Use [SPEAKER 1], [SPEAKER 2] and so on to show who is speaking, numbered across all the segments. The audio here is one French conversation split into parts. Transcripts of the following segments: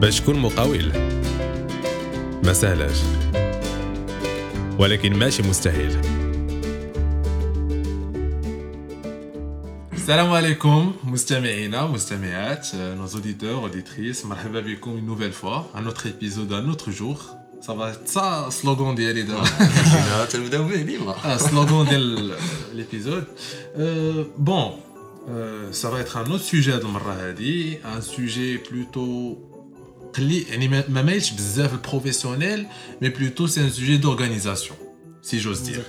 [SPEAKER 1] باش تكون مقاول ما سهلاش ولكن ماشي مستحيل السلام عليكم مستمعينا مستمعات nos auditeurs auditrices مرحبا بكم une nouvelle fois un autre épisode un autre jour ça va être ça slogan ديالي دابا
[SPEAKER 2] تنبداو به ديما
[SPEAKER 1] ah, slogan ديال l'épisode euh, bon euh, ça va être un autre sujet هاد المره هادي un sujet plutôt قلي يعني ما ما مايلش بزاف البروفيسيونيل مي بلوتو سي ان سوجي دورغانيزاسيون سي جوز دير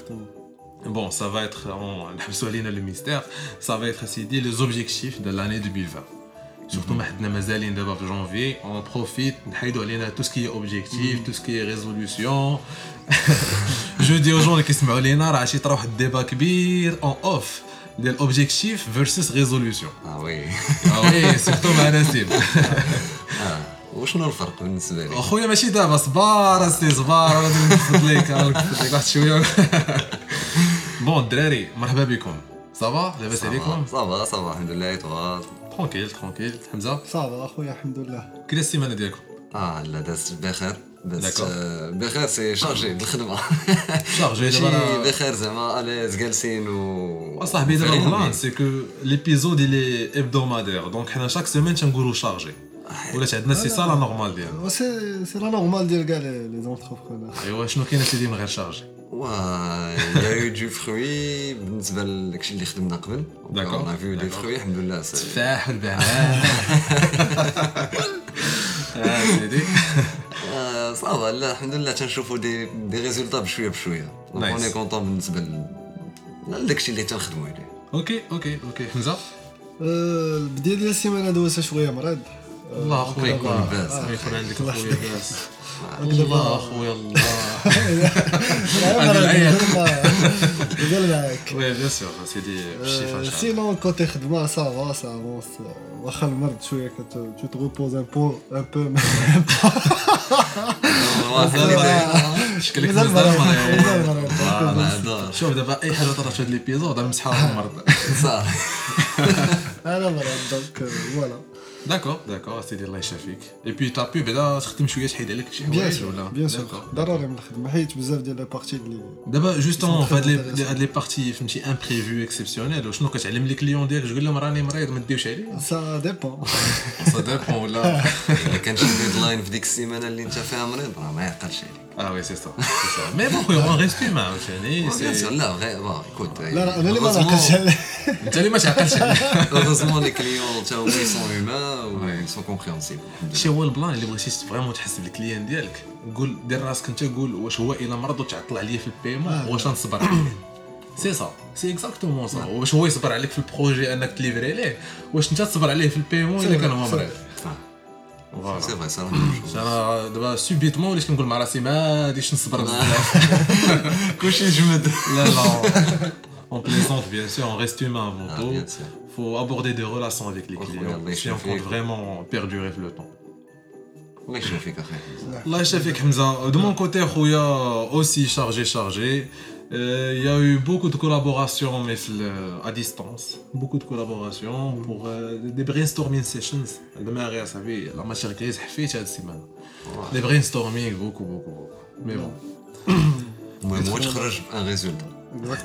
[SPEAKER 1] Bon, ça va être, on نحبسوا علينا le mystère, ça va être سيدي les objectifs de l'année 2020. Surtout ما حدنا مازالين دابا في جونفي, on profite نحيدوا علينا tout ce qui est objectif, tout ce qui est résolution. Je dis aux gens اللي كيسمعوا لينا راه عشي طرا واحد الديبا كبير اون اوف ديال اوبجيكتيف فيرسس ريزوليوشن.
[SPEAKER 2] اه وي
[SPEAKER 1] اه وي سيرتو مع نسيم.
[SPEAKER 2] وشنو الفرق بالنسبة لك
[SPEAKER 1] اخويا ماشي دابا صبار اسي صبار غادي نفض لك واحد شوية بون الدراري مرحبا بكم صافا لاباس عليكم
[SPEAKER 2] صافا صافا الحمد لله توا
[SPEAKER 1] ترونكيل ترونكيل حمزه
[SPEAKER 3] صافا اخويا الحمد لله
[SPEAKER 1] كي السيمانه ديالكم
[SPEAKER 2] آه لا دازت بخير بس. آه، بخير سي شارجي بالخدمه
[SPEAKER 1] شارجي دابا
[SPEAKER 2] بخير زعما اليز جالسين و
[SPEAKER 1] اصاحبي دابا البلان سي كو ليبيزود الي ابدومادير دونك حنا شاك سيمين تنقولوا شارجي ولات عندنا سي سا لا نورمال ديالنا
[SPEAKER 3] سي سي لا نورمال ديال كاع لي زونتربرونور
[SPEAKER 1] ايوا شنو كاين أسيدي من غير شارجي
[SPEAKER 2] و يا يو دو فروي بالنسبة لداكشي اللي خدمنا قبل.
[SPEAKER 1] D'accord.
[SPEAKER 2] اون فيو دي. فروي الحمد لله سي-
[SPEAKER 1] تفاح والبنان آه سيدي
[SPEAKER 2] آه، صافا لا الحمد لله تنشوفوا دي دي ريزولتا بشوية
[SPEAKER 1] بشوية.
[SPEAKER 2] اوني كونطون بالنسبة ل- لداكشي اللي تنخدموا عليه
[SPEAKER 1] أوكي أوكي أوكي حمزة؟
[SPEAKER 3] البدايه ديال السيمانة دوزتها شوية مريض
[SPEAKER 1] الله اخويا
[SPEAKER 2] يكون باس
[SPEAKER 1] يكون عندك اخويا باس
[SPEAKER 3] الله
[SPEAKER 1] اخويا الله
[SPEAKER 3] يدير معاك
[SPEAKER 1] وي بيان سور سيدي بالشفاء ان شاء بالشفا
[SPEAKER 3] سينون كوتي خدمه سافا سافا واخا المرض شوية كنت تو تغوبوز ان بو ان بو
[SPEAKER 1] شكلك
[SPEAKER 2] مزال
[SPEAKER 1] شوف دابا اي حاجة طرات في هذا ليبيزود غنمسحها المرض
[SPEAKER 2] صح
[SPEAKER 3] أنا مرض دونك فوالا
[SPEAKER 1] داكور داكور سيدي الله يشافيك اي بي تا تخدم شوية تحيد عليك شي حوايج ولا
[SPEAKER 3] بيان سور. ضروري من الخدمه حيت بزاف ديال لي بارتي اللي
[SPEAKER 1] دابا جوستومون في هاد لي بارتي فهمتي امبريفو اكسبسيونيل وشنو كتعلم لي كليون ديالك تقول لهم راني مريض ما ديوش عليا
[SPEAKER 3] سا ديبون
[SPEAKER 1] سا ديبون ولا
[SPEAKER 2] الا كان شي ديدلاين في ديك السيمانه اللي انت فيها مريض راه ما يعقلش عليك
[SPEAKER 1] آه وي سي سا مي بون خويا اون ريست هيومان
[SPEAKER 2] سور لا غير ايكوت
[SPEAKER 3] لا لا أنا اللي ما نعقلش
[SPEAKER 1] انت اللي ما تعقلش عليه
[SPEAKER 2] هوروزمون لي كليون تا هما سون هيومان سون كومبريهنسيبل
[SPEAKER 1] شي هو البلان اللي بغيتي فريمون تحس بالكليان ديالك قول دير راسك انت قول واش هو الا مرض وتعطل عليا في البيمون. واش نصبر عليه سي سا سي اكزاكتومون سا واش هو يصبر عليك في البروجي انك تليفري ليه واش انت تصبر عليه في البيمون الا كان هو
[SPEAKER 3] سي
[SPEAKER 1] مريض
[SPEAKER 2] سي
[SPEAKER 1] فوالا
[SPEAKER 2] فري سا
[SPEAKER 1] انا دابا سوبيتمون وليت كنقول مع راسي ما غاديش نصبر بزاف
[SPEAKER 2] كلشي جمد
[SPEAKER 1] لا لا On plaisante bien sûr, on reste humain avant
[SPEAKER 2] Ah,
[SPEAKER 1] tout.
[SPEAKER 2] bien sûr.
[SPEAKER 1] faut aborder des relations avec les
[SPEAKER 2] Oh,
[SPEAKER 1] clients
[SPEAKER 2] regarde,
[SPEAKER 1] si on
[SPEAKER 2] les
[SPEAKER 1] compte
[SPEAKER 2] chefs.
[SPEAKER 1] vraiment perdurer le temps.
[SPEAKER 2] الله يشافيك اخي
[SPEAKER 1] الله يشافيك حمزه de mon côté خويا aussi chargé chargé Euh, il y a eu beaucoup de collaborations mais في- à distance beaucoup de collaborations pour euh, des brainstorming sessions دماغي صاحبي لا ماشي كريز حفيت هاد السيمانه des brainstorming beaucoup beaucoup beaucoup mais bon
[SPEAKER 2] المهم هو تخرج بان ريزولتا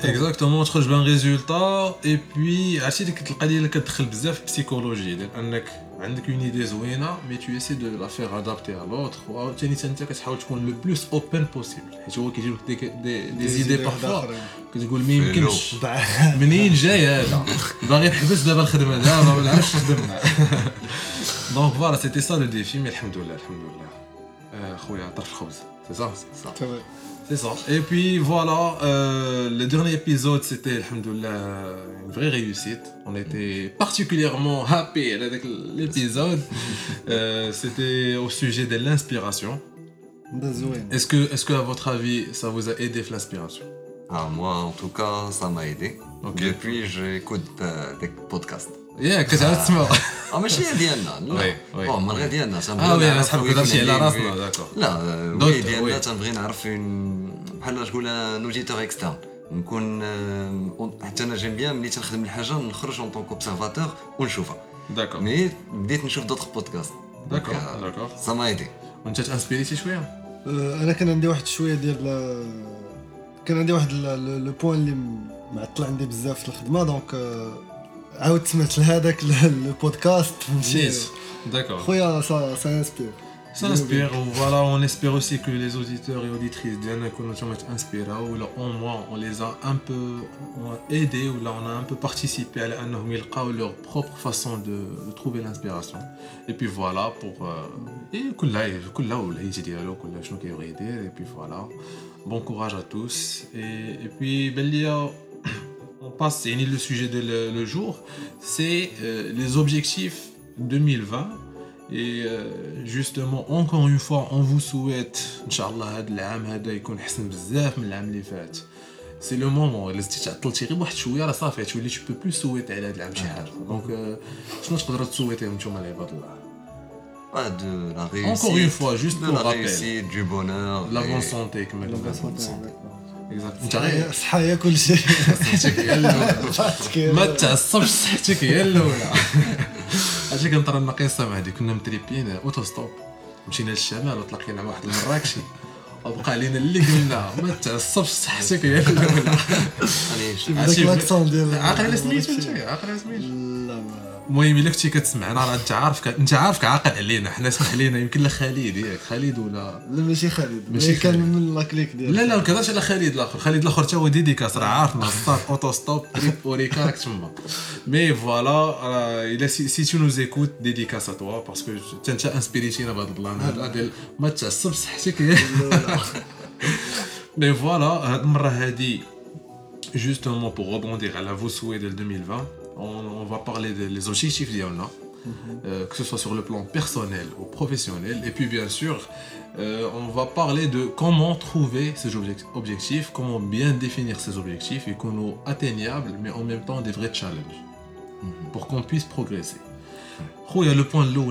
[SPEAKER 1] اكزاكتومون تخرج بان ريزولتا اي بوي عرفتي ديك القضيه اللي كتدخل بزاف في البسيكولوجي ديال انك عندك اون ايدي زوينه مي تو اسي دو لا فيغ ادابتي ا لوتر وعاوتاني حتى انت كتحاول تكون لو بلوس اوبن بوسيبل حيت هو كيجيب لك دي دي, دي زيدي بارفوا كتقول ما يمكنش منين جاي هذا باغي نحبس دابا الخدمه دابا ولا عرفتش نخدم دونك فوالا سيتي سا لو ديفي مي الحمد لله الحمد لله آه، خويا طرف الخبز سي صح C'est ça. Et puis voilà, euh, le dernier épisode, c'était, une vraie réussite. On était particulièrement happy avec l'épisode. Euh, c'était au sujet de l'inspiration. Est-ce que, est que, à votre avis, ça vous a aidé l'inspiration?
[SPEAKER 2] Ah, Moi, en tout cas, ça m'a aidé.
[SPEAKER 1] Okay.
[SPEAKER 2] Depuis, j'écoute euh, des podcasts.
[SPEAKER 1] ياك كتعاود تسمع
[SPEAKER 2] آه ماشي هي ديالنا لا
[SPEAKER 1] وي، وي.
[SPEAKER 2] بون من غير ديالنا تنبغي
[SPEAKER 1] آه وي أنا
[SPEAKER 2] نعرف
[SPEAKER 1] على راسنا داكور
[SPEAKER 2] لا وي ديالنا. تنبغي نعرف فين بحال تقول ان اوديتور اكسترن نكون حتى أنا جيم بيان ملي تنخدم الحاجة نخرج اون طونك اوبسيرفاتور ونشوفها
[SPEAKER 1] داكور
[SPEAKER 2] مي بديت نشوف دوطخ بودكاست
[SPEAKER 1] داكور داكور
[SPEAKER 2] سا ما ايدي
[SPEAKER 1] وانت تانسبيريتي
[SPEAKER 3] شوية أنا كان عندي واحد شوية ديال كان عندي واحد لو بوان اللي معطل عندي بزاف في الخدمة. دونك آه، عاودت سمعت لهذاك البودكاست فهمتي
[SPEAKER 1] نيس داكور
[SPEAKER 3] خويا سا سا انسبير
[SPEAKER 1] Ça inspire, voilà, on espère aussi que les auditeurs et auditrices d'Yann Konochom inspirés, ou là au moins on les a un peu aidés, ou là on a un peu participé à leur propre façon de, de trouver l'inspiration. Et puis voilà, pour. euh, Et كلها كلها ولا يجي ديالو كلها شنو كيبغي يدير et puis voilà. Bon courage à tous. Et, et puis passe, يعني le sujet de le, le jour, c'est euh, les objectifs 2020. Et euh, justement, encore une fois, on vous souhaite, Inch'Allah, هاد العام هذا يكون أحسن بزاف من العام اللي فات. سي لو مومون الا زدتي تعطلتي غير واحد شويه راه صافي تولي تو بو بلو سويتي على هاد العام شي حاجه دونك آه، شنو تقدروا تسويتيهم نتوما العباد الله
[SPEAKER 2] Ah, de la
[SPEAKER 1] Encore une
[SPEAKER 2] réussite
[SPEAKER 1] fois, juste
[SPEAKER 2] de
[SPEAKER 1] pour
[SPEAKER 2] la
[SPEAKER 1] rappel.
[SPEAKER 2] réussite du bonheur
[SPEAKER 1] لا
[SPEAKER 2] et-
[SPEAKER 1] بون سونتي كما
[SPEAKER 3] لا
[SPEAKER 1] قلنا
[SPEAKER 3] بس
[SPEAKER 1] Exact. انت غير
[SPEAKER 3] صحه هي كل شيء
[SPEAKER 1] صحتك هي الاولى ما تعصبش صحتك هي الاولى عرفتي كنطرى لنا قصه مع هذه كنا متريبين اوتو ستوب مشينا للشمال وتلاقينا مع واحد المراكشي وبقى علينا اللي قلنا ما تعصبش صحتك هي الاولى عرفتي
[SPEAKER 3] ديال
[SPEAKER 1] عاقل على سميتو انت عاقل على سميتو
[SPEAKER 3] لا ما
[SPEAKER 1] المهم إلا كنتي كتسمعنا راه أنت عارف أنت عارفك عاقل علينا حنا سمح لينا يمكن لا خالد ياك. خالد ولا؟
[SPEAKER 3] لا ماشي خالد.
[SPEAKER 1] ماشي
[SPEAKER 3] ماشي كان. من لاكليك ديال
[SPEAKER 1] لا لا ما كنهضرش على خالد الآخر. خالد الآخر حتى هو ديديكاس راه عارفنا ستار أوتو ستوب تريب اوريكا راك تما. مي فوالا إلا سي تو نوز إيكوت ديديكاس ا توا باسكو أنت انت انسبيريتينا بهذا البلان. هذا ديال ما تعصب صحتك. مي فوالا هاد المرة هادي justement pour rebondir la vos souhaits de 2020 on, va parler des objectifs qu'il mhm. euh, que ce soit sur le plan personnel ou professionnel. Et puis bien sûr, euh, on va parler de comment trouver ces objectifs, comment bien définir ces objectifs et qu'on nous atteignables, mais en même temps des vrais challenges, mhm. pour qu'on puisse progresser. Le point de l'eau,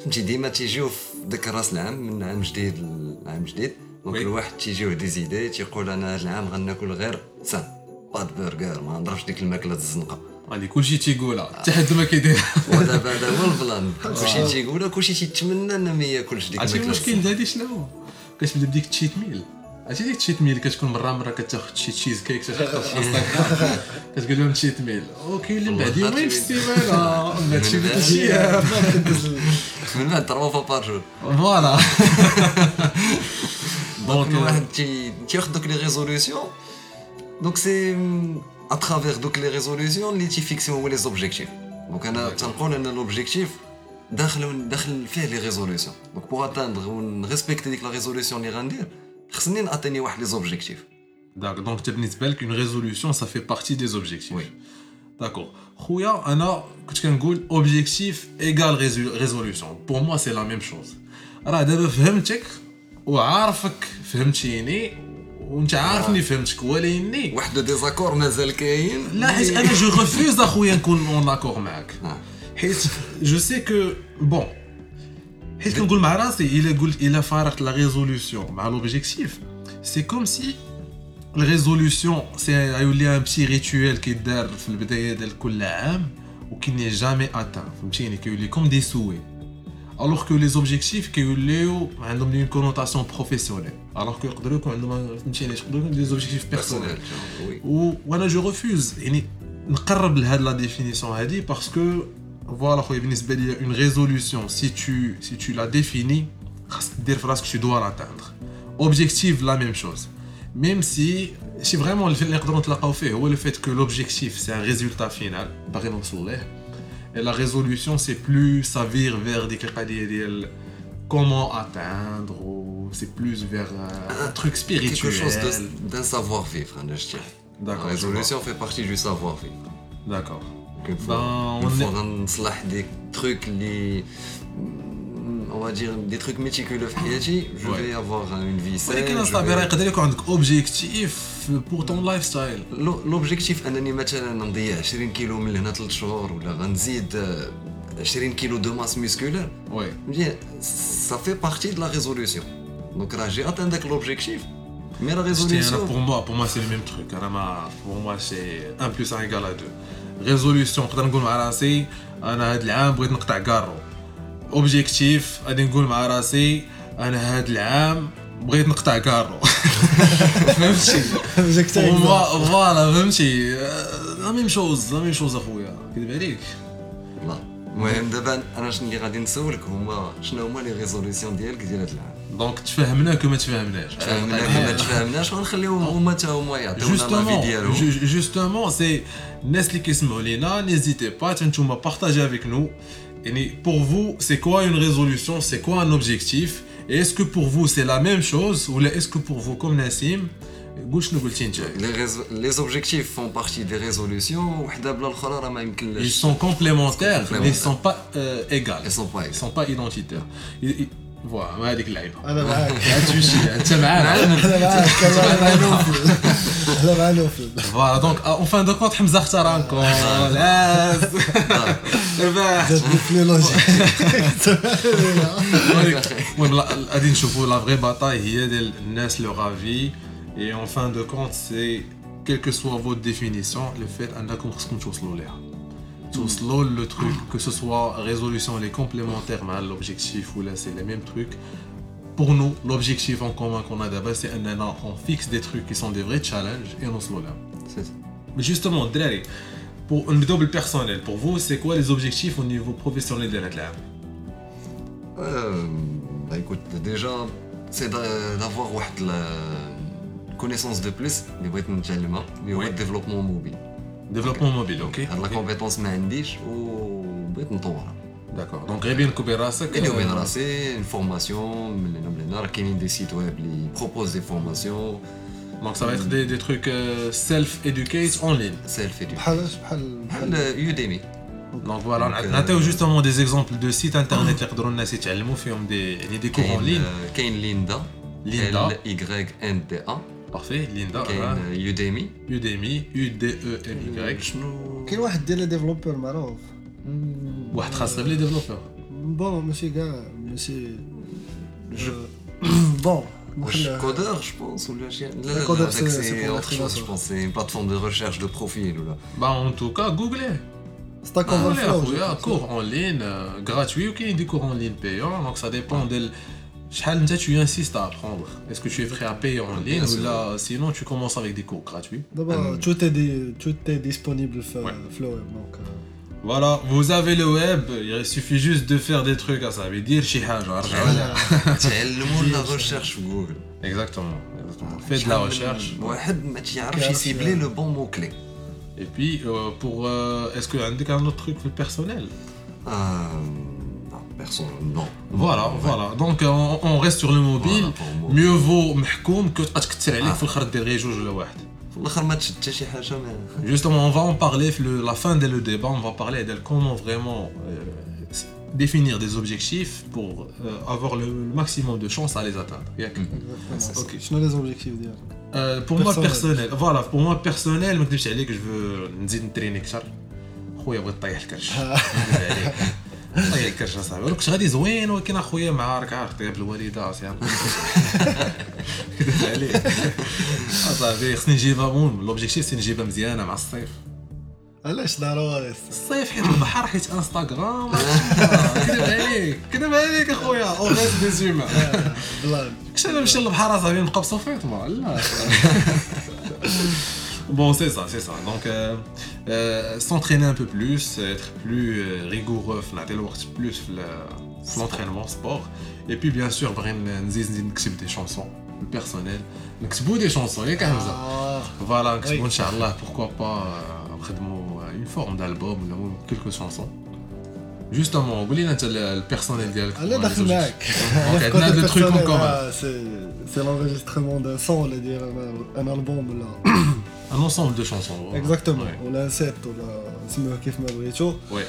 [SPEAKER 2] فهمتي ديما تيجيو في ذاك راس العام من عام جديد لعام جديد. دونك. الواحد تيجيوه دي زيدي تيقول أنا هذا العام غناكل غير سان باد برجر ما نضربش ديك الماكلة الزنقة.
[SPEAKER 1] غادي كلشي تيقولها حتى حد ما كيدير
[SPEAKER 2] ودابا هذا هو البلان. كلشي تيقولها كلشي تيتمنى انه ما ياكلش ديك
[SPEAKER 1] عرفتي
[SPEAKER 2] الماكلة
[SPEAKER 1] المشكل؟ هادي شنو؟ هو كتبدا بديك التشيت ميل. عرفتي ديك التشيت ميل؟ كتكون مرة مرة كتاخذ شي تشيز كيك كتقول لهم تشيت ميل. وكاين اللي من بعد يومين في السيمانه من بعد شي
[SPEAKER 2] من بعد.
[SPEAKER 1] ثلاث أيام
[SPEAKER 2] من بعد تروا فوا بار جور
[SPEAKER 1] فوالا
[SPEAKER 2] دونك
[SPEAKER 1] دونك
[SPEAKER 2] الواحد تي- تياخذ دوك لي ريزوليسيون دونك سي اترافيغ دوك لي ريزوليسيون اللي تيفيكسيو هو لي زوبجيكتيف دونك انا تنقول ان لوبجيكتيف داخل داخل فيه لي ريزوليسيون دونك بوغ اتاندر ونريسبكتي ديك لا ريزوليسيون اللي غندير خصني ناتيني واحد لي زوبجيكتيف
[SPEAKER 1] D'accord, donc tu بالنسبه لك une résolution ça fait partie des objectifs.
[SPEAKER 2] Oui.
[SPEAKER 1] D'accord. خويا انا كنت كنقول objectif égale résu- résolution. Pour moi c'est la même chose. راه دابا فهمتك وعارفك فهمتيني وانت عارفني فهمتك ولكني
[SPEAKER 2] واحد لو ديزاكور مازال كاين
[SPEAKER 1] لا حيت انا جو ريفوز اخويا نكون اون اكور معاك
[SPEAKER 2] آه.
[SPEAKER 1] حيت جو سي كو بون حيت كنقول مع راسي الا قلت الا فارقت لا ريزوليسيون مع لوبجيكتيف سي كوم سي la résolution, c'est un petit rituel qui est dans le début de l'année ou qui n'est jamais atteint. Comme des souhaits. Alors que les objectifs qui
[SPEAKER 2] ont
[SPEAKER 1] une connotation professionnelle. Alors que ont des objectifs personnels. Ou je refuse. Je la définition parce que voilà, une résolution, si tu, si tu la définis, que tu dois l'atteindre. Objectif, la même chose même si c'est vraiment le fait que l'objectif c'est un résultat final et la résolution c'est plus s'avir vers des comment atteindre c'est plus vers euh, un, truc spirituel.
[SPEAKER 2] Quelque chose d'un savoir-vivre hein,
[SPEAKER 1] d'accord la
[SPEAKER 2] résolution fait partie du savoir-vivre.
[SPEAKER 1] D'accord. Ben, on est...
[SPEAKER 2] des trucs les on va dire des trucs méticuleux في حياتي je
[SPEAKER 1] Ouais.
[SPEAKER 2] vais avoir une vie saine
[SPEAKER 1] ولكن
[SPEAKER 2] je
[SPEAKER 1] اصاحبي
[SPEAKER 2] vais-
[SPEAKER 1] راه يقدر يكون عندك اوبجيكتيف بور طون لايف ستايل
[SPEAKER 2] لو- لوبجيكتيف انني مثلا نضيع 20 كيلو من هنا 3 شهور ولا غنزيد آه، 20 كيلو دو ماس ميسكولار
[SPEAKER 1] وي
[SPEAKER 2] bien ça fait partie de la résolution donc راه j'ai atteint داك l'objectif mais la
[SPEAKER 1] شتي انا
[SPEAKER 2] résolution
[SPEAKER 1] بور موا بور موا سي لو ميم تروك انا ما بور موا سي 1 بلس 1 ايكال 2 ريزوليسيون نقدر نقول مع راسي انا هاد العام بغيت نقطع كارو اوبجيكتيف غادي نقول مع راسي أنا هاد العام بغيت نقطع كارو. فهمتي؟ فوالا فهمتي؟ لا ميم شوز لا ميم شوز اخويا كذب عليك؟
[SPEAKER 2] لا المهم دابا أنا شنو اللي غادي نسولك هما شنو هما لي ريزوليسيون ديالك ديال هاد العام؟
[SPEAKER 1] دونك تفهمناك وما تفهمناش.
[SPEAKER 2] فهمنا ما تفهمناش غنخليوهم هما تا هما يعطيونا لافي ديالهم.
[SPEAKER 1] justement, c'est الناس اللي كيسمعوا لينا n'hésitez pas نتوما partagez avec nous. يعني pour vous, c'est quoi une résolution? C'est quoi un objectif? Et est-ce que pour vous, c'est la même chose? Ou est-ce que pour vous, comme Nassim,
[SPEAKER 2] les, objectifs font partie des résolutions.
[SPEAKER 1] Ils sont complémentaires, mais ils
[SPEAKER 2] ne
[SPEAKER 1] sont pas euh. Ils
[SPEAKER 2] ne
[SPEAKER 1] sont pas, identitaires. ils- voilà ما هذيك اللعيبه
[SPEAKER 3] انا معاك
[SPEAKER 1] هتمشي انت معانا
[SPEAKER 3] انا معاك انا مع نوفل انا مع نوفل
[SPEAKER 1] فوالا دونك اون فان دو كونت حمزه اختاركم لا
[SPEAKER 3] جاتني في لوجيك
[SPEAKER 1] المهم لا- غادي نشوفوا لا فغي باتاي هي ديال الناس لو غافي اي اون فان دو كونت سي كيل كو سوا فوت ديفينيسيون لو فيت انكم خصكم توصلوا ليها tous slow le truc, que ce soit résolution, les complémentaires, l'objectif ou là c'est les mêmes trucs. Pour nous, l'objectif en commun qu'on a d'abord, c'est qu'on fixe des trucs qui sont des vrais challenges et on se lol.
[SPEAKER 2] C'est ça.
[SPEAKER 1] Mais justement, Drari, pour une double personnel, pour vous, c'est quoi les objectifs au niveau professionnel de la classe
[SPEAKER 2] euh, bah écoute, déjà, c'est d'avoir une connaissance de plus, les vêtements de le développement
[SPEAKER 1] mobile.
[SPEAKER 2] الديفلوبمون موبيل
[SPEAKER 1] Développement mobile, ok
[SPEAKER 2] هاد لا
[SPEAKER 1] Ok.
[SPEAKER 2] كومبيتونس ما عنديش وبغيت نطورها
[SPEAKER 1] D'accord. Donc, غير بين كوبي راسك
[SPEAKER 2] بيني وبين
[SPEAKER 1] آه،
[SPEAKER 2] راسي une formation من هنا من هنا راه كاينين دي سيت ويب اللي بروبوز دي فورماسيون
[SPEAKER 1] Donc, ça va être des, des trucs euh, self-educate en ligne.
[SPEAKER 2] سيلف ايديو
[SPEAKER 3] بحال اش بحال
[SPEAKER 2] بحال
[SPEAKER 3] بحال
[SPEAKER 2] يوديمي
[SPEAKER 1] Donc, voilà,
[SPEAKER 2] Donc,
[SPEAKER 1] on
[SPEAKER 2] euh,
[SPEAKER 1] a justement des exemples de sites internet اللي يقدروا الناس يتعلموا فيهم des, يعني des cours en
[SPEAKER 2] كاين
[SPEAKER 1] ligne.
[SPEAKER 2] كاين ليندا
[SPEAKER 1] Linda.
[SPEAKER 2] ال اي ان دي ا
[SPEAKER 1] Parfait. Linda.
[SPEAKER 2] كاين
[SPEAKER 1] voilà.
[SPEAKER 2] يوديمي
[SPEAKER 1] Udemy. U-D-E-M-Y.
[SPEAKER 2] شنو
[SPEAKER 3] كاين واحد ديال لي ديفلوبور معروف
[SPEAKER 1] واحد خاص غير بلي ديفلوبر.
[SPEAKER 3] بون ماشي كاع ماشي بون
[SPEAKER 2] واش
[SPEAKER 3] بحال
[SPEAKER 2] كودر جو بونس ولا شي لا لا
[SPEAKER 3] كودر
[SPEAKER 2] لا
[SPEAKER 3] سي- سي
[SPEAKER 2] سي
[SPEAKER 3] pour
[SPEAKER 2] اوتر شوز
[SPEAKER 3] l'influence.
[SPEAKER 2] جو بونس سي une plateforme de recherche de profil ولا
[SPEAKER 1] Bah, en tout cas, googlez.
[SPEAKER 3] ستاك
[SPEAKER 1] Googlez,
[SPEAKER 3] اوفر
[SPEAKER 1] اخويا cours en ligne euh, gratuit ou كاين des cours en ligne payants. Donc, ça dépend de شحال انت tu insistes à apprendre. Est-ce que tu es prêt à payer en ligne ou là, sinon tu commences avec des cours gratuits
[SPEAKER 3] euh, tout, est
[SPEAKER 1] disponible
[SPEAKER 3] sur le web.
[SPEAKER 1] Voilà, vous avez le web, il suffit juste de faire des trucs à ça. veut dire chez
[SPEAKER 2] le monde la recherche Google.
[SPEAKER 1] Exactement, exactement. Ah, Faites de la recherche.
[SPEAKER 2] cibler le bon mot-clé.
[SPEAKER 1] Et puis, euh, pour, euh, est-ce que un autre truc personnel?
[SPEAKER 2] بيرسون نو
[SPEAKER 1] Voilà, voilà. Donc, on, on reste sur le mobile.
[SPEAKER 2] Voilà, pour moi.
[SPEAKER 1] Mieux vaut محكوم que تبقى تكثر عليك في الاخر دير غير جوج ولا واحد.
[SPEAKER 2] في الاخر ما تشد حتى شي حاجه ما
[SPEAKER 1] Justement, on va en parler, le- la fin de le débat, on va parler de comment vraiment euh, définir des objectifs pour euh, avoir le, le maximum de chances à les atteindre. ياك؟
[SPEAKER 3] اوكي شنو لي زوبجيكتيف ديالك
[SPEAKER 1] Euh, pour moi
[SPEAKER 3] Personnel.
[SPEAKER 1] personnel, voilà, pour moi personnel, ما نكذبش عليك, je veux نزيد نتريني اكثر. خويا بغيت طيح الكرش. الكرش اصاحبي، ولو كنت غادي زوين ولكن أخويا مع راك عارف طيب الوالدة اصاحبي. كذبت عليك. أصاحبي خصني نجيبها مون، لوبجيكتيف سي نجيبها مزيانة مع الصيف.
[SPEAKER 3] علاش ضروري؟
[SPEAKER 1] الصيف حيت البحر حيت انستغرام كذب عليك كذب عليك أخويا. أو غير دي
[SPEAKER 3] بلان.
[SPEAKER 1] كش أنا نمشي للبحر أصاحبي نبقى بصوفيط لا. Bon, c'est ça, c'est ça. Donc, euh, euh, s'entraîner un peu plus, être plus euh, rigoureux, faire plus le- l'entraînement, sport. Et puis, bien sûr, بغي نزيد نزيد نكتب des chansons personnelles. نكتبوا des chansons, ياك حمزة.
[SPEAKER 3] آه.
[SPEAKER 1] Voilà, نكتبوا
[SPEAKER 3] Oui.
[SPEAKER 1] ان شاء الله pourquoi pas euh, نخدموا une forme d'album ولا quelques chansons. Justement, قول لنا انت البيرسونيل ديالك.
[SPEAKER 3] انا
[SPEAKER 1] pour les
[SPEAKER 3] داخل
[SPEAKER 1] objectifs.
[SPEAKER 3] معاك
[SPEAKER 1] Donc, عندنا دو trucs en commun.
[SPEAKER 3] سي سي لونجسترمون دان سون ولا دير ان البوم ولا
[SPEAKER 1] un ensemble de chansons.
[SPEAKER 3] Exactement.
[SPEAKER 1] On
[SPEAKER 3] a 7, on a Simon Kif Mabrito.
[SPEAKER 1] Ouais.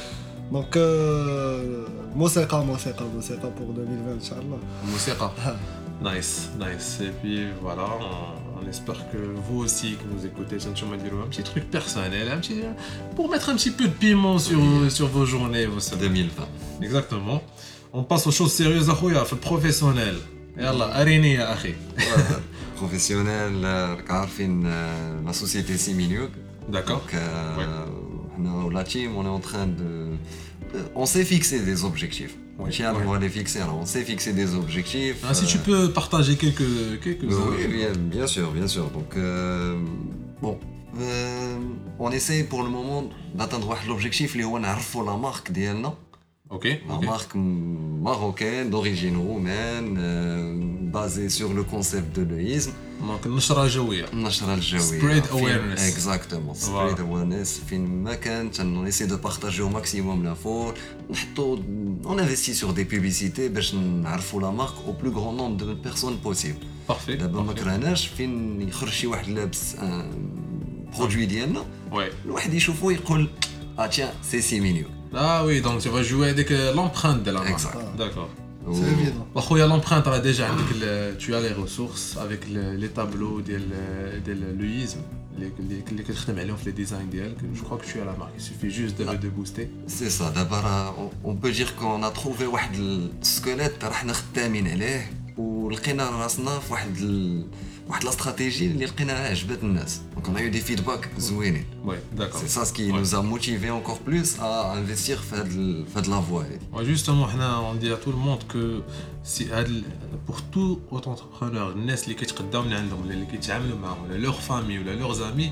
[SPEAKER 3] Donc, euh, Mousseka, Mousseka, Mousseka pour 2020, Inch'Allah. Mousseka.
[SPEAKER 1] Ah. nice, nice. Et puis voilà, on, espère que vous aussi que vous écoutez Sanchoma un petit truc personnel, un petit, pour mettre un petit peu de piment sur, sur vos journées,
[SPEAKER 2] 2020.
[SPEAKER 1] Exactement. On passe aux choses sérieuses, à professionnel. Yallah, arini ya akhi.
[SPEAKER 2] بروفيسيونيل راك عارفين لا سوسيتي سيمينيوك
[SPEAKER 1] D'accord.
[SPEAKER 2] Donc, euh, nous, la team, on est en train de. euh, On s'est fixé des objectifs.
[SPEAKER 1] Ouais,
[SPEAKER 2] Tiens,
[SPEAKER 1] ouais.
[SPEAKER 2] on va les fixer. Alors, on s'est fixé des objectifs.
[SPEAKER 1] Ah, si
[SPEAKER 2] euh,
[SPEAKER 1] tu peux partager quelques, quelques
[SPEAKER 2] Oui, bien, bien sûr, bien sûr. Donc, euh, bon. euh, on essaie pour le moment d'atteindre واحد l'objectif اللي هو نعرفوا la marque ديالنا
[SPEAKER 1] Ok,
[SPEAKER 2] la
[SPEAKER 1] ok.
[SPEAKER 2] marque marocaine d'origine roumaine euh, basée sur le concept de l'eïsme
[SPEAKER 1] Donc نشرة جوية.
[SPEAKER 2] النشرة الجوية
[SPEAKER 1] Spread
[SPEAKER 2] فين-
[SPEAKER 1] awareness.
[SPEAKER 2] exactement spread awareness فين ما كان on essaie de partager au maximum l'info نحطو on investit sur des publicités باش نعرفوا la marque au plus grand nombre de personnes possible
[SPEAKER 1] Parfait.
[SPEAKER 2] دابا ما
[SPEAKER 1] parfait.
[SPEAKER 2] كرهناش فين يخرج شي واحد لابس برودوي ديالنا
[SPEAKER 1] Ouais.
[SPEAKER 2] الواحد يشوفو يقول اه تيان سي سيمينيو
[SPEAKER 1] Ah oui, donc tu vas jouer avec euh, l'empreinte de la marque.
[SPEAKER 2] Exact.
[SPEAKER 1] D'accord.
[SPEAKER 3] سي ايفيدون
[SPEAKER 1] اخويا l'empreinte راه déjà عندك ال- tu as les ressources avec le- les tableaux ديال ديال لويزم اللي اللي اللي كتخدم عليهم في لي ديزاين ديالك je crois que tu as la marque il suffit juste de, de booster
[SPEAKER 2] سي سا دابا راه on peut dire qu'on a trouvé واحد السكيليت راه حنا خدامين عليه ولقينا راسنا في واحد ال... واحد الاستراتيجي اللي لقيناها عجبت الناس دونك on a eu des feedbacks زوينين
[SPEAKER 1] ouais d'accord
[SPEAKER 2] سي سا سكي
[SPEAKER 1] Ouais.
[SPEAKER 2] nous a motivé encore plus à investir في هاد ال... في هاد لا فوا هادي
[SPEAKER 1] Ouais, justement حنا on dit à tout le monde que si هاد ال- pour tout autre entrepreneur الناس اللي كيتقداو من عندهم ولا اللي كيتعاملوا معاهم ولا leur famille ولا leurs amis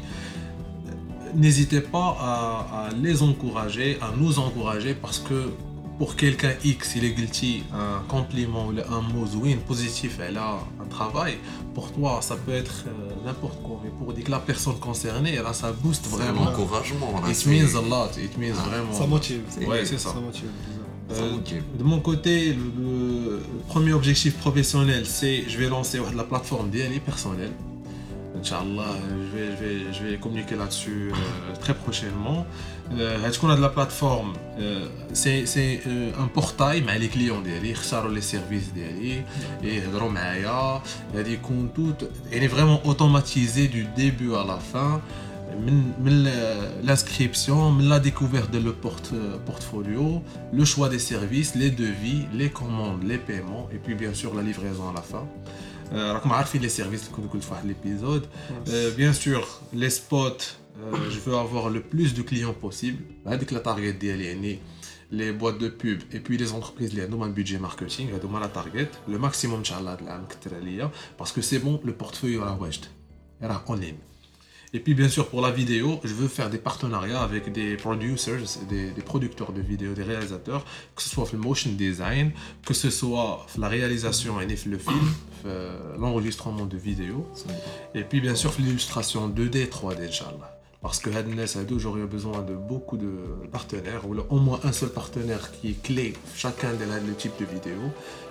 [SPEAKER 1] n'hésitez pas à, à les encourager, à nous encourager parce que pour quelqu'un X, il est guilty un compliment ou un mot zouin positif, elle a un travail, pour toi, ça peut être euh, n'importe quoi. Mais pour dire que la personne concernée, là, ça booste vraiment.
[SPEAKER 2] C'est encouragement.
[SPEAKER 1] It means a lot. It means vraiment.
[SPEAKER 3] Ça motive.
[SPEAKER 1] Ouais, c'est ça.
[SPEAKER 2] Ça motive.
[SPEAKER 1] Euh, de mon côté, le, premier objectif professionnel, c'est je vais lancer la plateforme DLI personnelle. Inch'Allah, je vais, communiquer là-dessus euh, très prochainement. Euh, qu'on a de la plateforme, euh, c'est, euh, un portail mais les clients d'Ali, les services et Romaya, il tout, elle est vraiment automatisée du début à la fin. L'inscription, la découverte de le porte, portfolio, le choix des services, les devis, les commandes, les paiements, et puis bien sûr la livraison à la fin. Euh, راكم عارفين les services اللي كنت قلت في واحد l'épisode. Euh, bien sûr les spots, euh, je veux avoir le plus de clients possible. هذيك la target ديالي يعني les boîtes de pub et puis les entreprises اللي عندهم un budget marketing هذوما la target le maximum ان شاء الله هذا العام كثر عليا parce que c'est bon le portefeuille راه واجد راه en ligne. Et puis bien sûr pour la vidéo, je veux faire des partenariats avec des producers, des, des producteurs de vidéos, des réalisateurs, que ce soit le motion design, que ce soit la réalisation et le film, euh, l'enregistrement de vidéos, et puis bien sûr l'illustration 2D, 3D, Inch'Allah. Parce que Hadnes a j'aurais besoin de beaucoup de partenaires, ou au moins un seul partenaire qui est clé chacun des les types de vidéos.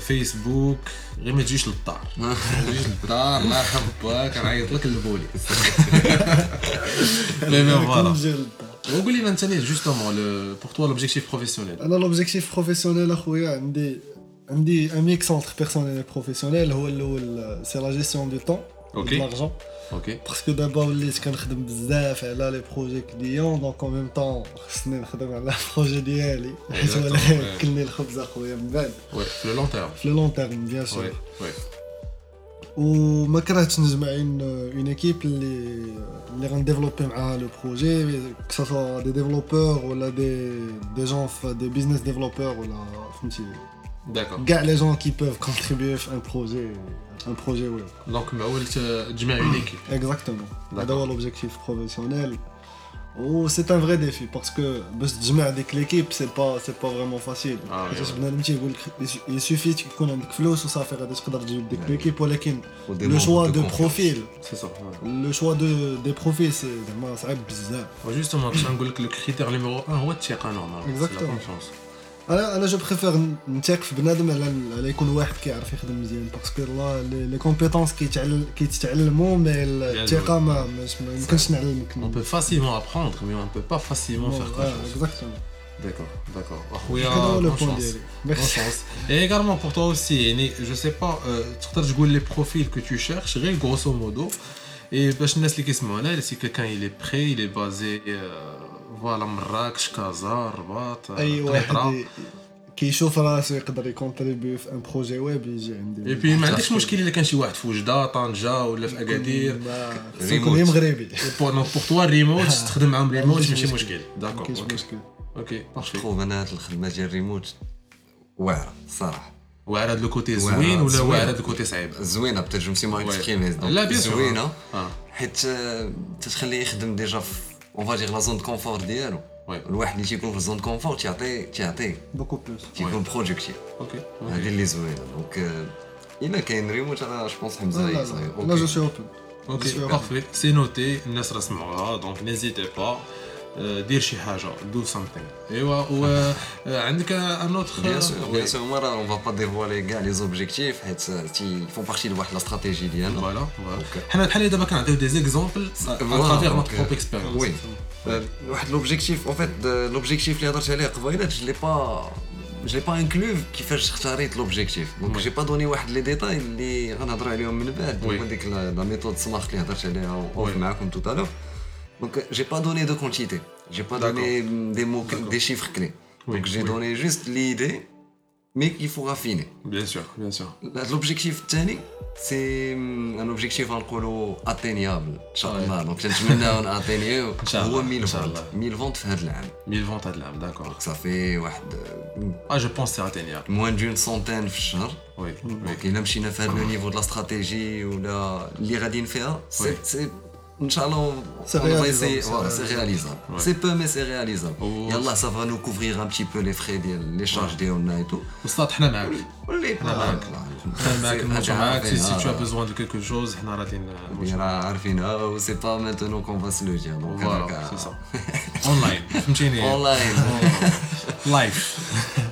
[SPEAKER 1] فيسبوك. غير ما تجيش للدار. ما تجيش للدار الله يرحم باك كنعيط لك البولي مي مي فوالا. وقول لنا أنت جوستومون بور توا لوبجيكتيف بروفيسيونيل
[SPEAKER 3] أنا لوبجيكتيف بروفيسيونيل أخويا عندي عندي ان ميكس اونتر بيرسونيل بروفيسيونيل هو الأول سي لا جيستيون دو طون
[SPEAKER 1] اوكي
[SPEAKER 3] لارجون
[SPEAKER 1] اوكي
[SPEAKER 3] باسكو دابا وليت كنخدم بزاف على لي بروجي كليون دونك اون ميم طون خصني نخدم على البروجي ديالي حيت هو اللي
[SPEAKER 1] Exactement, ouais.
[SPEAKER 3] ياكلني الخبز اخويا من بعد
[SPEAKER 1] وي في لو لون تيرم
[SPEAKER 3] في لو لون تيرم بيان سور
[SPEAKER 1] وي وي
[SPEAKER 3] وما كرهتش نجمع اون اون ايكيب اللي اللي غنديفلوبي معاها لو بروجي كسوا دي ديفلوبور ولا دي دي جون في دي بيزنس ديفلوبور ولا فهمتي
[SPEAKER 1] D'accord.
[SPEAKER 3] les gens qui peuvent contribuer à un projet, un projet ou.
[SPEAKER 1] Donc, bah, tu euh, une équipe.
[SPEAKER 3] Exactement. D'abord l'objectif professionnel. Oh, c'est un vrai défi parce que bah, je avec l'équipe, c'est pas c'est pas vraiment facile. Ah, il suffit qu'on ait un flou sur ça faire
[SPEAKER 2] des
[SPEAKER 3] l'équipe
[SPEAKER 2] pour l'équipe.
[SPEAKER 3] Le choix
[SPEAKER 2] de,
[SPEAKER 3] profil.
[SPEAKER 1] C'est ça.
[SPEAKER 3] Le choix de des profils, c'est bizarre.
[SPEAKER 1] Justement, le critère numéro 1, hein.
[SPEAKER 3] c'est
[SPEAKER 1] la confiance.
[SPEAKER 3] انا انا جو بريفير نتاك في بنادم على على يكون واحد كيعرف يخدم مزيان باسكو لا لي كومبيتونس كيتعلم كيتعلموا مي الثقه ما مش- ما يمكنش نعلمك
[SPEAKER 1] On peut facilement apprendre, mais on ne peut pas facilement faire confiance.
[SPEAKER 3] اكزاكتومون
[SPEAKER 1] D'accord, d'accord. اخويا
[SPEAKER 3] هذا هو لو
[SPEAKER 1] bonne
[SPEAKER 3] بوان
[SPEAKER 1] chance.
[SPEAKER 3] ديالي
[SPEAKER 1] Bonne
[SPEAKER 3] ميرسي
[SPEAKER 1] chance. Et également pour toi aussi, يعني, je sais pas, euh, تقدر تقول les profils que tu cherches, غير grosso modo. Et باش الناس اللي كيسمعونا si quelqu'un il est prêt, il est basé euh, voilà مراكش كازا رباط
[SPEAKER 3] أي
[SPEAKER 1] قنيطرة.
[SPEAKER 3] واحد ي- كيشوف راسو يقدر يكونتريبيو في أن بروجي ويب يجي عندي.
[SPEAKER 1] إي بي ما عندكش مشكل إلا كان شي واحد في وجدة طنجة ولا في
[SPEAKER 2] أكادير.
[SPEAKER 3] يكون غير مغربي.
[SPEAKER 1] بور بور توا ريموت تخدم معاهم ريموت ماشي
[SPEAKER 3] مشكل.
[SPEAKER 1] داكور أوكي
[SPEAKER 3] مشكل.
[SPEAKER 1] أوكي بارفي
[SPEAKER 2] تروف أنا الخدمة ديال الريموت واعرة الصراحه
[SPEAKER 1] واعر هاد الكوتي زوين ولا. واعر هاد الكوتي صعيب؟
[SPEAKER 2] زوينة مسي ما
[SPEAKER 1] لا بيان سور
[SPEAKER 2] زوينة.
[SPEAKER 1] آه
[SPEAKER 2] حيت آه، تتخليه يخدم ديجا في اون فادير لا زون كونفور ديالو
[SPEAKER 1] وي
[SPEAKER 2] الواحد اللي تيكون في الزون كونفور تيعطي تيعطي
[SPEAKER 3] بوكو بلوس
[SPEAKER 2] تيكون برودكتيف
[SPEAKER 1] اوكي
[SPEAKER 2] هذه اللي زوينه دونك آه، الا كاين ريموت انا جو بونس حمزه
[SPEAKER 3] لا
[SPEAKER 2] صغير
[SPEAKER 3] لا لا جو
[SPEAKER 2] اوكي
[SPEAKER 3] سي اوبن
[SPEAKER 1] اوكي
[SPEAKER 3] Super.
[SPEAKER 1] بارفي سي نوتي الناس راه سمعوها دونك نيزيتي با دير شي حاجة دو سامثينغ ايوا و آه، عندك ان اوتر
[SPEAKER 2] بيان سور بيان سور مره اون فا با ديفوالي كاع لي زوبجيكتيف حيت تي فون بارتي د واحد لا استراتيجي ديالنا.
[SPEAKER 1] فوالا فوالا
[SPEAKER 2] دونك
[SPEAKER 1] حنا بحال دابا كنعطيو دي زيكزومبل اترافيغ نوتر بروب
[SPEAKER 2] euh,
[SPEAKER 1] اكسبيريونس
[SPEAKER 2] وي آه، واحد لوبجيكتيف اون فيت لوبجيكتيف اللي هضرت عليه قبيلة جو لي با جو لي با انكلو كيفاش اختاريت لوبجيكتيف دونك. جي با دوني واحد لي ديتاي اللي غنهضر عليهم من بعد. هو ديك لا ميثود سمارت اللي هضرت عليها. اوف معاكم تو دونك Donc, euh, j'ai pas donné
[SPEAKER 1] de
[SPEAKER 2] quantité. J'ai pas
[SPEAKER 1] donné
[SPEAKER 2] des mots,
[SPEAKER 1] des
[SPEAKER 2] chiffres clés. Donc, j'ai donné juste l'idée,
[SPEAKER 1] mais qu'il faut raffiner.
[SPEAKER 2] Bien sûr, bien sûr. L'objectif Tani, c'est hum, un objectif
[SPEAKER 1] en
[SPEAKER 2] colo atteignable. Inch'Allah. Donc,
[SPEAKER 1] je on
[SPEAKER 2] a
[SPEAKER 1] atteint
[SPEAKER 2] 1000
[SPEAKER 1] ventes.
[SPEAKER 2] 1000 ventes à l'âme.
[SPEAKER 1] 1000
[SPEAKER 2] ventes
[SPEAKER 1] à l'âme, d'accord. Donc, ça
[SPEAKER 2] fait. Hum, ah, je pense
[SPEAKER 1] que c'est
[SPEAKER 2] atteignable. Moins d'une centaine de chars. Oui. Donc, il a le ah. niveau de la
[SPEAKER 1] stratégie
[SPEAKER 2] ou de l'Iradine Féa.
[SPEAKER 3] C'est Inch'Allah, c'est réalisable.
[SPEAKER 2] C'est peu, mais c'est réalisable. Oh. Yallah, ça va nous couvrir un petit
[SPEAKER 1] peu les frais,
[SPEAKER 2] les
[SPEAKER 1] charges des ouais. et tout. On est Si tu as besoin de quelque chose, on euh, C'est
[SPEAKER 2] pas maintenant qu'on va se le dire. Voilà, euh, c'est ça. Online.
[SPEAKER 1] Online. life.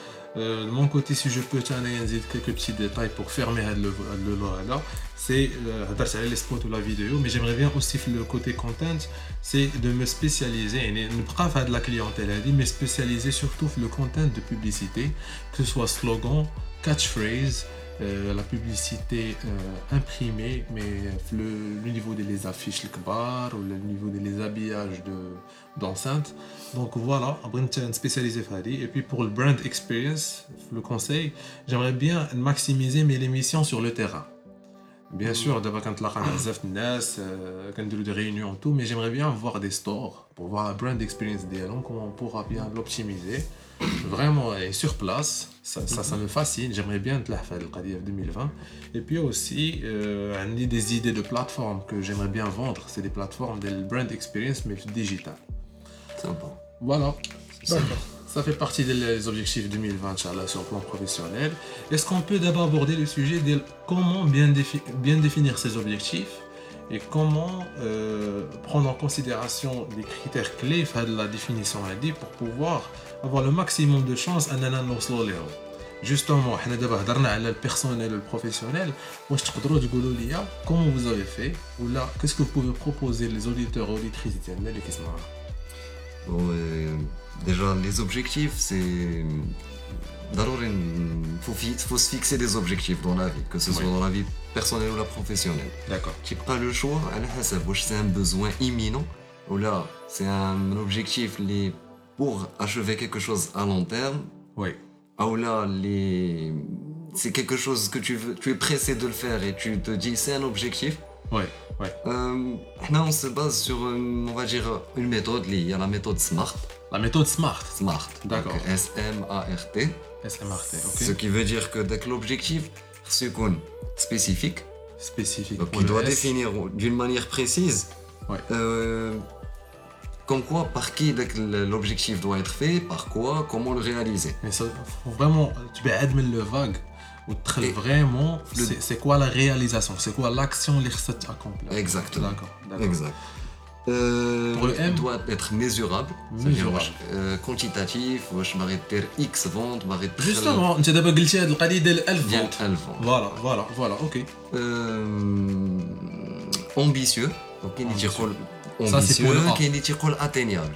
[SPEAKER 1] Euh, mon côté, si je peux analyser quelques petits détails pour fermer le, le là, c'est euh, les spots ou la vidéo, mais j'aimerais bien aussi le côté content, c'est de me spécialiser, et ne pas de la clientèle, mais spécialiser surtout le content de publicité, que ce soit slogan, catchphrase, euh, la publicité euh, imprimée, mais le, niveau des affiches, le ou le niveau des habillages d'enceintes. De, Donc voilà, Brinton spécialisé Fadi. Et puis pour le brand experience, le conseil, j'aimerais bien maximiser mes émissions sur le terrain. Bien sûr, d'abord quand quand des réunions tout, mais j'aimerais bien voir des stores pour voir la brand experience des comment on pourra bien l'optimiser vraiment et sur place. Ça, ça, mhm. me fascine. J'aimerais bien te la faire le 2020. Et puis aussi, euh, des idées de plateformes que j'aimerais bien vendre. C'est des plateformes de brand experience, mais digital.
[SPEAKER 2] Sympa.
[SPEAKER 1] Voilà. Ça fait partie des objectifs 2020 sur le plan professionnel. Est-ce qu'on peut d'abord aborder le sujet de comment bien, bien définir ces objectifs? et comment euh, prendre en considération les critères clés de la définition AD pour pouvoir avoir le maximum de chances à nous Justement, on a le personnel, le professionnel. Comment vous avez fait? Ou là, qu'est-ce que vous pouvez proposer les auditeurs et auditrices
[SPEAKER 2] bon, euh, Déjà, les objectifs, c'est faut, faut se fixer des objectifs dans la vie, que ce soit dans la vie personnelle ou la professionnelle.
[SPEAKER 1] D'accord.
[SPEAKER 2] Tu pas le choix, c'est un besoin imminent, ou là, c'est un objectif pour achever quelque chose à long terme.
[SPEAKER 1] Oui.
[SPEAKER 2] Ah, ou là, c'est quelque chose que tu, es pressé de le faire et tu te dis c'est un objectif.
[SPEAKER 1] Ouais, ouais.
[SPEAKER 2] Euh, on se base sur, une, on va dire, une méthode liée à la méthode SMART.
[SPEAKER 1] La méthode SMART.
[SPEAKER 2] SMART.
[SPEAKER 1] D'accord. S-M-A-R-T.
[SPEAKER 2] Ce qui veut dire que dès que l'objectif compte spécifique
[SPEAKER 1] Spécifique.
[SPEAKER 2] donc il doit
[SPEAKER 1] S.
[SPEAKER 2] définir d'une manière précise
[SPEAKER 1] Ouais.
[SPEAKER 2] euh, comme quoi par qui dès que l'objectif doit être fait par quoi comment le réaliser
[SPEAKER 1] Mais ça, faut vraiment, tu peux admettre le vague. Ou très
[SPEAKER 2] Et
[SPEAKER 1] vraiment, c'est c'est quoi la réalisation C'est quoi l'action que tu accomplir
[SPEAKER 2] Exactement.
[SPEAKER 1] D'accord.
[SPEAKER 2] Exact. Euh,
[SPEAKER 1] pour le M
[SPEAKER 2] doit être mesurable, euh, quantitatif, je m'arrête X ventes, m'arrête
[SPEAKER 1] Justement, tu as d'abord glissé
[SPEAKER 2] à
[SPEAKER 1] l'Ali
[SPEAKER 2] d'El ventes.
[SPEAKER 1] Voilà, voilà, voilà, ok.
[SPEAKER 2] Euh, ambitieux, donc ambitieux.
[SPEAKER 1] Ça, c'est pour le A.
[SPEAKER 2] atteignable.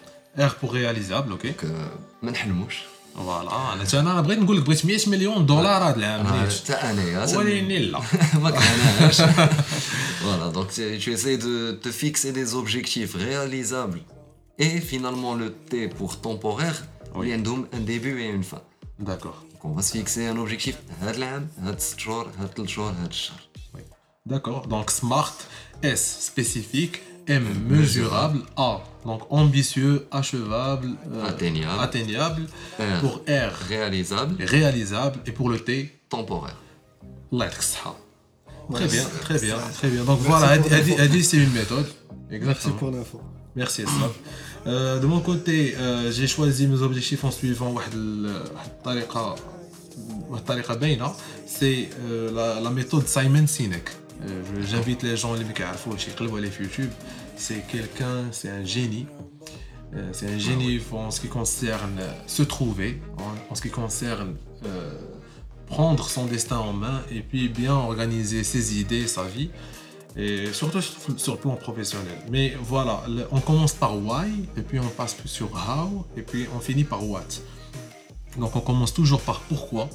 [SPEAKER 1] R pour réalisable, ok.
[SPEAKER 2] Donc, euh, ما نحلموش.
[SPEAKER 1] فوالا انا انا بغيت نقول لك بغيت 100 مليون دولار هذا العام
[SPEAKER 2] أنا
[SPEAKER 1] نيت.
[SPEAKER 2] حتى انايا تن-
[SPEAKER 1] ولكن لا
[SPEAKER 2] ما كرهناهاش. Voilà, donc tu tu essaies de te fixer des objectifs réalisables et finalement le T pour temporaire,
[SPEAKER 1] Oui.
[SPEAKER 2] il y a un un début et une fin.
[SPEAKER 1] D'accord.
[SPEAKER 2] Donc on va se fixer un objectif هاد العام هاد 6 شهور هاد 3 شهور هاد الشهر.
[SPEAKER 1] Oui. D'accord. Donc smart, S spécifique, M, mesurable, A, donc ambitieux, achevable, euh,
[SPEAKER 2] atteignable,
[SPEAKER 1] atteignable. Pour R,
[SPEAKER 2] réalisable,
[SPEAKER 1] réalisable, et pour le T,
[SPEAKER 2] temporaire.
[SPEAKER 1] L'Aqsa. Très bien, très bien, très bien. Donc voilà, Adi, c'est une méthode. Exactement.
[SPEAKER 3] Merci pour l'info.
[SPEAKER 1] Merci Asma. Euh, de mon côté, euh, j'ai choisi mes objectifs en suivant euh, c'est euh, la, la méthode Simon Sinek. J'invite les gens à les qui les YouTube. C'est quelqu'un, c'est un génie. Euh, c'est un génie en ce qui concerne se trouver, en, en ce qui concerne euh, prendre son destin en main et puis bien organiser ses idées, sa vie, et surtout sur, le plan professionnel. Mais voilà, on commence par why, et puis on passe sur how, et puis on finit par what. Donc on commence toujours par pourquoi.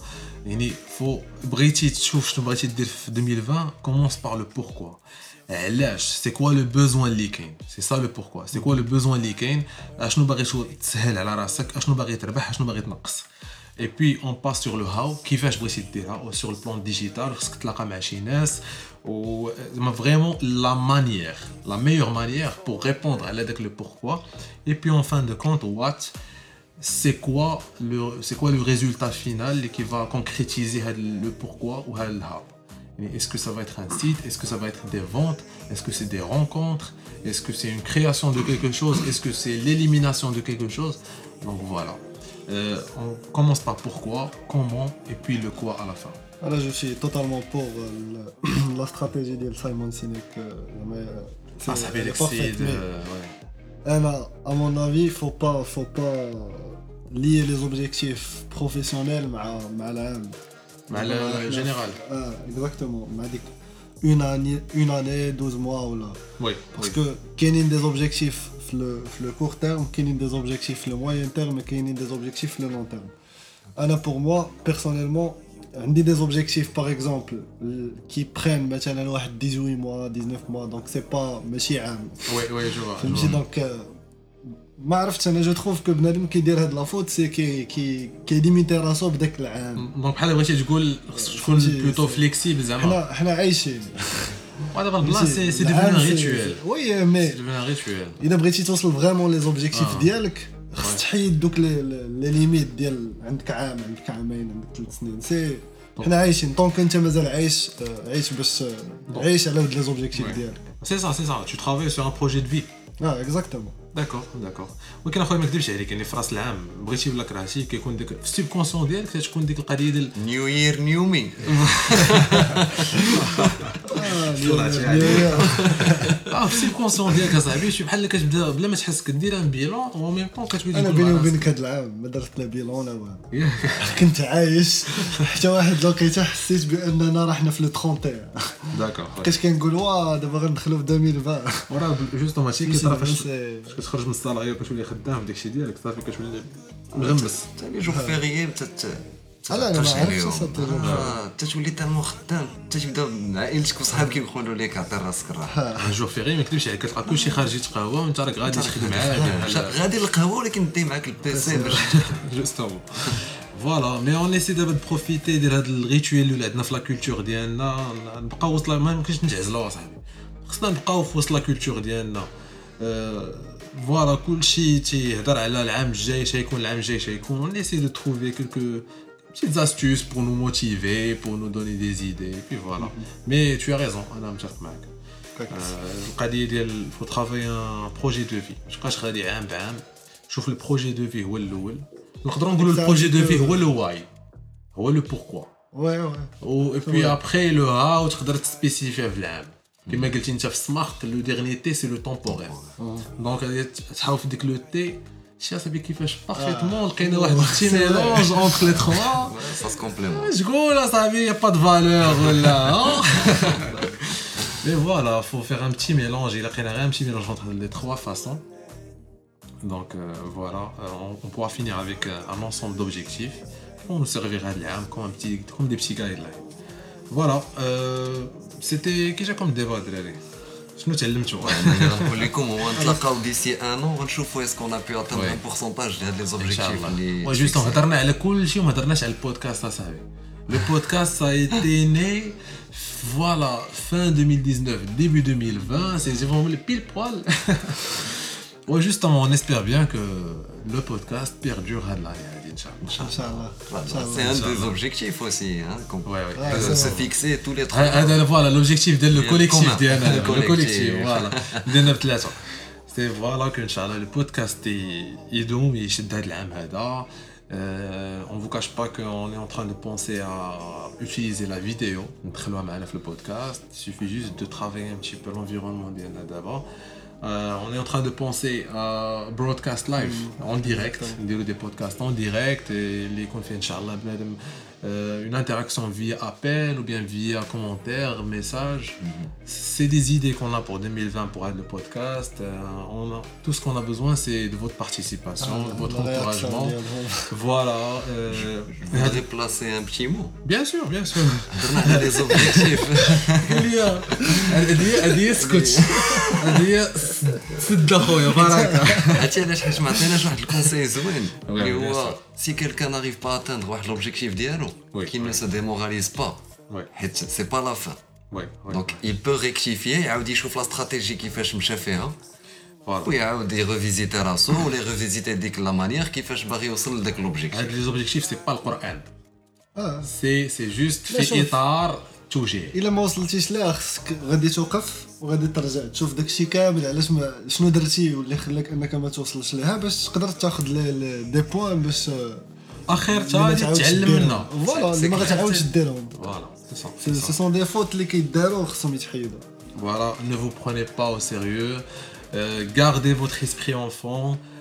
[SPEAKER 1] يعني faut بغيتي تشوف شنو بغيتي دير في 2020 commence par le pourquoi. علاش c'est quoi le besoin اللي كاين c'est ça le pourquoi c'est quoi le besoin اللي كاين اشنو باغي شو تسهل على راسك اشنو باغي تربح اشنو باغي تنقص et puis on passe sur le how كيفاش بغيتي ديرها sur le plan digital خصك تلاقى مع شي ناس و زعما vraiment la manière la meilleure manière pour répondre à داك le pourquoi et puis en fin de compte what c'est quoi le résultat final qui va concrétiser le pourquoi ou le how? Est-ce que ça va être un site? Est-ce que ça va être des ventes? Est-ce que c'est des rencontres? Est-ce que c'est une création de quelque chose? Est-ce que c'est l'élimination de quelque chose? Donc voilà. Euh, on commence par pourquoi, comment et puis le quoi à la fin.
[SPEAKER 3] Ah, Alors je suis totalement pour euh, la, stratégie de Simon
[SPEAKER 1] Sinek. Euh, ah,
[SPEAKER 3] ça fait
[SPEAKER 1] l'excès. Eh
[SPEAKER 3] ben, à mon avis, faut pas, faut pas euh, lier les objectifs professionnels à
[SPEAKER 1] la euh, général.
[SPEAKER 3] Euh, exactement. Une année, une année, 12 mois ou là.
[SPEAKER 1] Oui.
[SPEAKER 3] Parce que qu'il y a des objectifs le, court terme, qu'il y a des objectifs le moyen terme et qu'il y a des objectifs le long terme? Alors pour moi, personnellement, عندي دي زوبجيكتيف باغ اكزومبل كي برين مثلا واحد 18 موا 19 موا دونك سي با ماشي عام
[SPEAKER 1] Oui, oui, je vois. je
[SPEAKER 3] فهمتي
[SPEAKER 1] vois.
[SPEAKER 3] دونك آه، ما عرفتش انا جو تروف كو بنادم كيدير هاد لافوت سي كي كي كيليميتي راسو بداك العام
[SPEAKER 1] دونك بحال بغيتي تقول خصك تكون
[SPEAKER 3] فهمتي،
[SPEAKER 1] بلوتو
[SPEAKER 3] سي-
[SPEAKER 1] فليكسيبل زعما
[SPEAKER 3] حنا حنا عايشين
[SPEAKER 1] ودابا البلان سي سي
[SPEAKER 3] العام
[SPEAKER 1] ديفون
[SPEAKER 3] سي-
[SPEAKER 1] ريتويل
[SPEAKER 3] وي مي
[SPEAKER 1] سي ديفون ريتويل
[SPEAKER 3] الا بغيتي توصل فريمون لي زوبجيكتيف
[SPEAKER 1] آه.
[SPEAKER 3] ديالك خص. تحيد دوك لي لي ليميت ديال عندك عام عندك عامين عندك ثلاث سنين سي حنا عايشين طونك انت مازال عايش آه، عايش باش آه، عايش على لي زوبجيكتيف. ديالك
[SPEAKER 1] C'est ça, c'est ça. Tu travailles sur un projet de vie.
[SPEAKER 3] آه اكزاكتومون
[SPEAKER 1] داكور داكور ولكن أخويا ما نكذبش عليك يعني في رأس العام بغيتي ولا كرهتي كيكون ديك في السيب كونسيون ديالك تكون ديك القضية ديال
[SPEAKER 2] نيو يير نيو مي.
[SPEAKER 1] آه في السيب كونسيون ديالك اصاحبي شي بحال كتبدا بلا ما تحس كدير ان بيلون و ميم طون كتولي أنا
[SPEAKER 3] بيني وبينك هذا العام ما درت لا بيلون لا والو. كنت عايش. حتى واحد الوقيته حسيت بأننا رحنا في لو 31
[SPEAKER 1] داكور.
[SPEAKER 3] بقيت كنقول واه دابا غندخلوا في 2020
[SPEAKER 1] وراه جوستومون هادشي
[SPEAKER 3] بس-
[SPEAKER 1] كيطرا فاش كتخرج من الصالاغي وكتولي خدام في داكشي ديالك صافي كتولي مغمس.
[SPEAKER 2] حتى لي جور فيغيي تت
[SPEAKER 3] لا، لا، ما عرفتش صدق لي جور
[SPEAKER 2] تتولي تالمون خدام تتبدأ عائلتك وصحابك يقولوا لك عطي راسك
[SPEAKER 1] الراحة. جور فيغي ما نكذبش عليك كتلقى كلشي خارج يتقهوى وانت راك غادي تخدم عادي.
[SPEAKER 2] غادي للقهوة ولكن دي معاك البيسي باش
[SPEAKER 1] جوستومون فوالا مي اون ايسي دابا بروفيتي ديال هاد الريتويل اللي عندنا في لا كولتور ديالنا نبقاو وسط ما يمكنش نتعزلوا اصاحبي خصنا نبقاو في وسط لا كولتور ديالنا آه، فوالا كلشي تيهضر على العام الجاي شيكون العام الجاي شيكون اون ايسي دو تروفي كلكو petites astuces pour nous motiver, pour nous donner des idées, et puis voilà. Mais tu as raison, انا متفق معك. آه، القضيه ديال فو ترافاي ان بروجي دو في ما تبقاش غادي عام بعام شوف البروجي دو في هو الاول نقدروا نقولوا البروجي دو في هو لو واي هو لو بوركوا
[SPEAKER 3] وي وي
[SPEAKER 1] و بي ابخي لو هاو تقدر تسبيسيفيه في العام كما قلتي انت في السمارت لو ديرني تي سي لو تمبورير دونك غادي تحاول في ديك لو تي شي صاحبي كيفاش بارفيتمون لقينا واحد التي ميلونج اونتر لي تخوا
[SPEAKER 2] سا كومبليمون
[SPEAKER 1] تقول اصاحبي با دو فالور ولا Mais voilà, faut faire un petit mélange. Il a créé un petit mélange entre les trois façons. Donc euh, voilà, euh, on, on pourra finir avec euh, un ensemble d'objectifs. On nous servira de l'âme comme, un petit, comme des petits guidelines. Voilà, euh, c'était déjà comme débat de l'année. شنو تعلمتوا
[SPEAKER 2] نقول لكم هو نتلاقاو ديسي ان اون غنشوفوا اسكو انا بي اتان
[SPEAKER 1] وي.
[SPEAKER 2] ان بورسونتاج ديال لي
[SPEAKER 1] ان شاء
[SPEAKER 2] زوبجيكتيف
[SPEAKER 1] الله
[SPEAKER 2] اللي
[SPEAKER 1] وجوست هضرنا على كل شيء وما هضرناش على البودكاست اصاحبي لو بودكاست ça a été né voilà fin 2019 début 2020 c'est vraiment le pile poil Ouais, justement, on espère bien que le podcast perdure à l'année,
[SPEAKER 3] C'est
[SPEAKER 2] un
[SPEAKER 3] des
[SPEAKER 2] objectifs aussi, hein, qu'on
[SPEAKER 1] ouais, ouais.
[SPEAKER 2] se fixer tous les trois. Voilà,
[SPEAKER 1] l'objectif de le collectif, le collectif, voilà. C'est voilà que le podcast est donc, il est de l'âme. Euh, on ne vous cache pas qu'on est en train de penser à utiliser la vidéo, très loin le podcast. Il suffit juste de travailler un petit peu l'environnement bien d'abord. Euh, on est en train de penser à broadcast live mm. en direct, des podcasts en direct et les conférences فيه ان شاء الله بنادم euh, une interaction via appel ou bien via commentaire, message. C'est des idées qu'on a pour 2020 pour être le podcast. Euh, on a- tout ce qu'on a besoin, c'est de votre participation, de votre
[SPEAKER 3] لا
[SPEAKER 1] encouragement.
[SPEAKER 3] ديالهم.
[SPEAKER 1] Voilà. euh,
[SPEAKER 2] Je voudrais placer un petit mot.
[SPEAKER 1] bien sûr, bien sûr.
[SPEAKER 2] هضرنا على لي زوبجيكتيف
[SPEAKER 1] هذه هذه هذه سكوت هذه سد اخويا بركه
[SPEAKER 2] عرفتي علاش حيت ما عطيناش واحد الكونساي زوين
[SPEAKER 1] وي،
[SPEAKER 2] اللي
[SPEAKER 1] بيان
[SPEAKER 2] هو si quelqu'un n'arrive pas à
[SPEAKER 1] atteindre
[SPEAKER 2] l'objectif
[SPEAKER 1] d'Yano,
[SPEAKER 2] oui, qu'il ne se
[SPEAKER 1] démoralise
[SPEAKER 2] pas. Oui. C'est pas la
[SPEAKER 1] fin.
[SPEAKER 2] Donc il peut rectifier, il chauffe la stratégie qui fait Mchaféa.
[SPEAKER 1] Hein.
[SPEAKER 2] Voilà. Oui, il revisite Rasso, ou les revisiter de la manière qui fait
[SPEAKER 1] Barry Ossel de l'objectif. Les objectifs,
[SPEAKER 3] c'est
[SPEAKER 1] pas le Coran.
[SPEAKER 3] Ah.
[SPEAKER 1] C'est
[SPEAKER 3] juste
[SPEAKER 1] fait état, توجيه.
[SPEAKER 3] إلا ما وصلتيش ليها خصك غادي توقف وغادي ترجع تشوف داكشي كامل علاش ما شنو درتي واللي خلاك أنك ما توصلش ليها باش تقدر تاخذ دي بوان باش آخر
[SPEAKER 1] غادي تتعلم. منها
[SPEAKER 3] فوالا اللي ما غاتعاودش ديرهم
[SPEAKER 1] فوالا سي
[SPEAKER 3] سون دي فوت اللي كيداروا خصهم يتحيدوا.
[SPEAKER 1] Voilà, ne vous prenez pas au sérieux. Euh, gardez votre esprit enfant.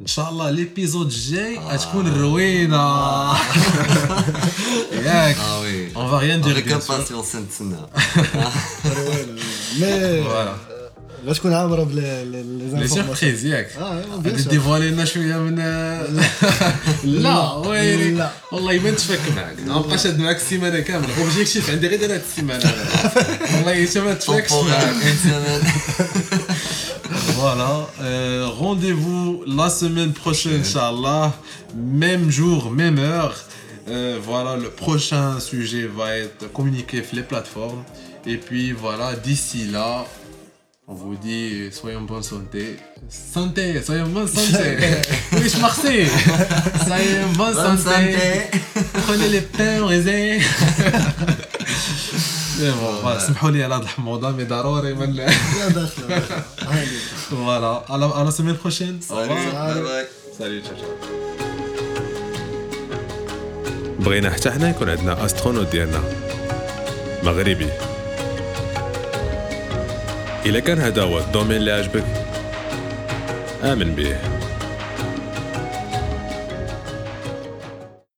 [SPEAKER 1] إن شاء الله ليبيزود الجاي غتكون الروينة. ياك. آه va rien dire
[SPEAKER 2] افيك
[SPEAKER 1] bien sûr.
[SPEAKER 2] امباسيونس نتسنى
[SPEAKER 3] مي. غتكون عامره بلي
[SPEAKER 1] سيربريز ياك غادي
[SPEAKER 3] بيان سور
[SPEAKER 1] ديفوالي لنا شوية من لا ويلي
[SPEAKER 3] لا.
[SPEAKER 1] والله ما نتفك معك ما بقاش هاد معاك السيمانه كامله اوبجيكتيف عندي غير هاد السيمانه والله حتى ما نتفكش معاك Voilà. Euh, Rendez-vous la semaine prochaine, Inch'Allah. Même jour, même heure. Euh, voilà, le prochain sujet va être communiqué sur les plateformes. Et puis voilà, d'ici là, on vous dit soyons en bonne santé. Santé, soyons en bonne santé. oui, je. Soyez en bonne
[SPEAKER 2] Bonne
[SPEAKER 1] santé.
[SPEAKER 2] santé.
[SPEAKER 1] Prenez les pains au سمحوا لي على هذا الحموضه مي ضروري من
[SPEAKER 3] لا داخله
[SPEAKER 2] فوالا.
[SPEAKER 1] أنا
[SPEAKER 2] أنا سمير
[SPEAKER 1] خوشين. باي باي
[SPEAKER 4] بغينا حتى حنا يكون عندنا استرونوت ديالنا. مغربي. إلا كان هذا هو الدومين اللي عجبك آمن به.